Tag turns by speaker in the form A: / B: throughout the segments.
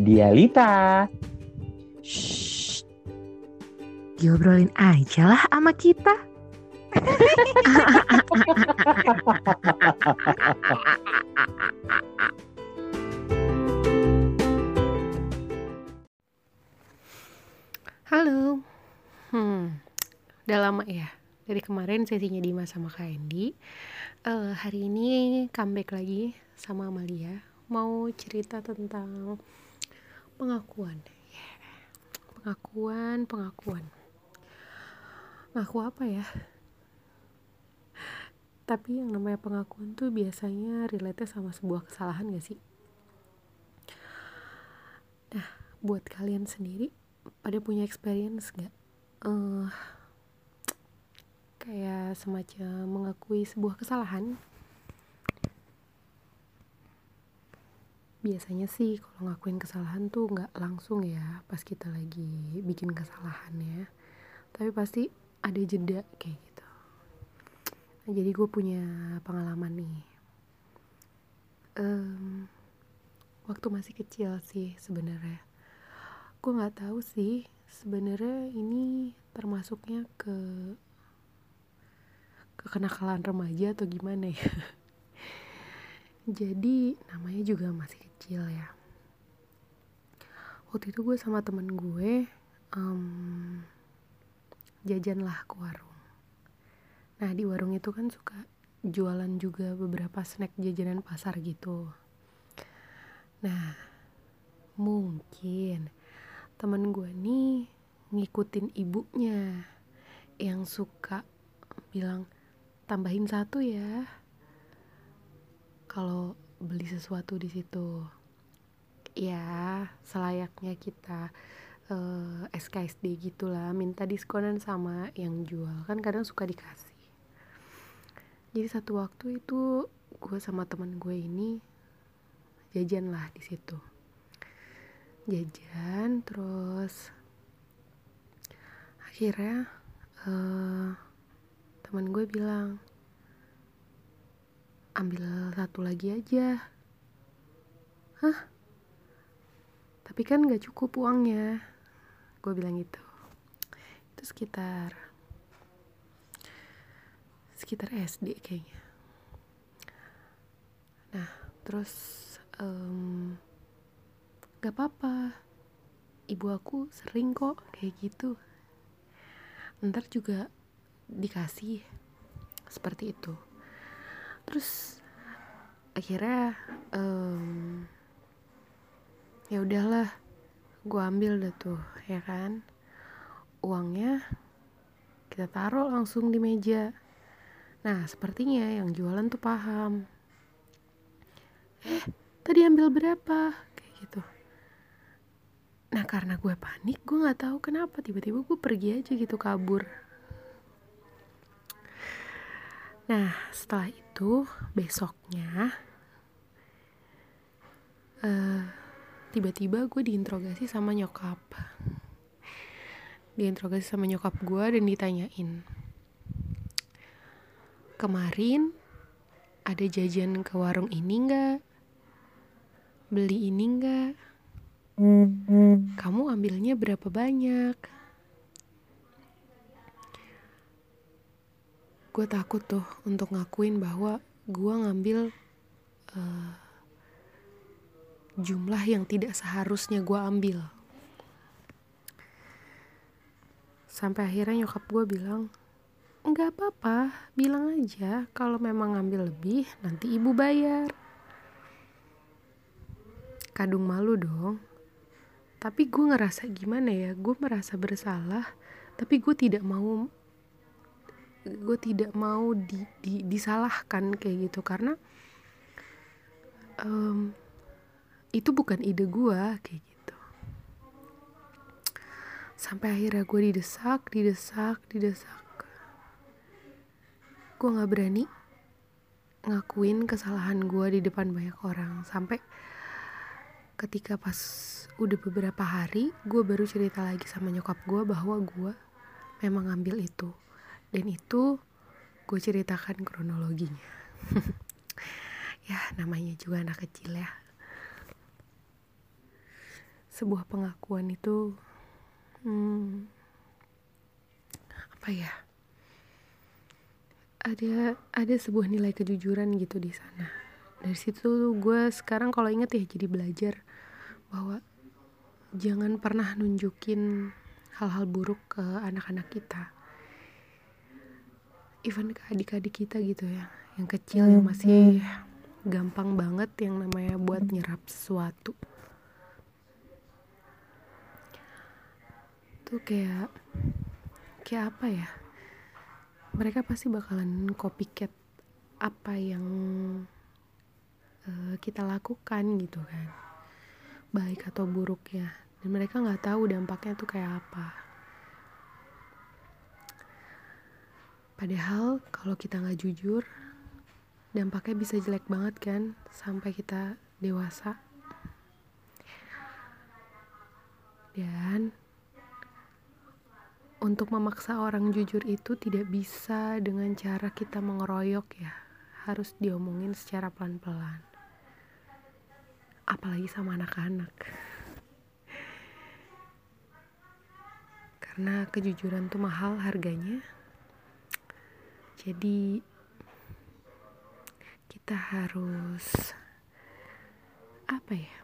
A: Dialita.
B: Shh. Diobrolin aja lah sama kita.
C: Halo. Hmm, udah lama ya. Dari kemarin sesinya Dimas sama Kak Andy. Uh, hari ini comeback lagi sama Amalia. Mau cerita tentang pengakuan. Pengakuan, pengakuan. Ngaku apa ya? Tapi yang namanya pengakuan tuh biasanya relate sama sebuah kesalahan gak sih? Nah, buat kalian sendiri, pada punya experience gak uh, kayak semacam mengakui sebuah kesalahan biasanya sih kalau ngakuin kesalahan tuh nggak langsung ya pas kita lagi bikin kesalahan ya. Tapi pasti ada jeda kayak gitu. Nah, jadi gue punya pengalaman nih. Um, waktu masih kecil sih sebenarnya. Gue nggak tahu sih sebenarnya ini termasuknya ke kekenakalan remaja atau gimana ya jadi namanya juga masih kecil ya. Waktu itu gue sama temen gue um, jajan lah ke warung. Nah di warung itu kan suka jualan juga beberapa snack jajanan pasar gitu. Nah mungkin temen gue nih ngikutin ibunya yang suka bilang tambahin satu ya kalau beli sesuatu di situ ya selayaknya kita uh, eh, SKSD gitulah minta diskonan sama yang jual. Kan kadang suka dikasih. Jadi satu waktu itu gue sama teman gue ini jajan lah di situ. Jajan terus akhirnya uh, teman gue bilang ambil satu lagi aja. Hah? Tapi kan gak cukup uangnya. Gue bilang gitu. Itu sekitar sekitar SD kayaknya. Nah terus um, gak apa-apa. Ibu aku sering kok kayak gitu. Ntar juga dikasih seperti itu terus akhirnya um, ya udahlah gue ambil dah tuh ya kan? Uangnya kita taruh langsung di meja. Nah sepertinya yang jualan tuh paham. Eh tadi ambil berapa? Kayak gitu. Nah karena gue panik gue nggak tahu kenapa. Tiba-tiba gue pergi aja gitu kabur Nah, setelah itu besoknya uh, tiba-tiba gue diinterogasi sama nyokap. Diinterogasi sama nyokap gue dan ditanyain. Kemarin ada jajan ke warung ini nggak? Beli ini nggak? Kamu ambilnya berapa banyak? Gue takut tuh untuk ngakuin bahwa gue ngambil uh, jumlah yang tidak seharusnya gue ambil. Sampai akhirnya nyokap gue bilang nggak apa-apa bilang aja. Kalau memang ngambil lebih nanti ibu bayar. Kadung malu dong. Tapi gue ngerasa gimana ya? Gue merasa bersalah tapi gue tidak mau gue tidak mau di, di, disalahkan kayak gitu. Karena um, itu bukan ide gue kayak gitu. Sampai akhirnya gue didesak didesak didesak. Gue nggak berani ngakuin kesalahan gue di depan banyak orang. Sampai ketika pas udah beberapa hari gue baru cerita lagi sama nyokap gue bahwa gue memang ngambil itu dan itu gue ceritakan kronologinya. Ya namanya juga anak kecil ya. Sebuah pengakuan itu hmm, apa ya? Ada ada sebuah nilai kejujuran gitu di sana. Dari situ gue sekarang kalau inget ya jadi belajar bahwa jangan pernah nunjukin hal-hal buruk ke anak-anak kita even ke adik-adik kita gitu ya yang kecil yang masih gampang banget yang namanya buat nyerap sesuatu. Tuh kayak kayak apa ya? Mereka pasti bakalan copycat apa yang uh, kita lakukan gitu kan. Baik atau buruk ya dan mereka nggak tahu dampaknya tuh kayak apa padahal kalau kita nggak jujur dampaknya bisa jelek banget kan sampai kita dewasa. Dan untuk memaksa orang jujur itu tidak bisa dengan cara kita mengeroyok ya. Harus diomongin secara pelan-pelan. Apalagi sama anak-anak. Karena kejujuran tuh mahal harganya jadi kita harus apa ya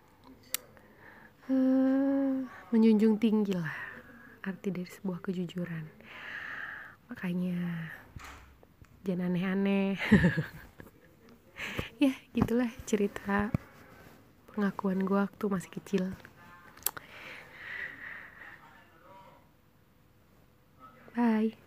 C: uh, menjunjung tinggi lah arti dari sebuah kejujuran. Makanya jangan aneh-aneh. Ya gitulah cerita pengakuan gue waktu masih kecil. Bye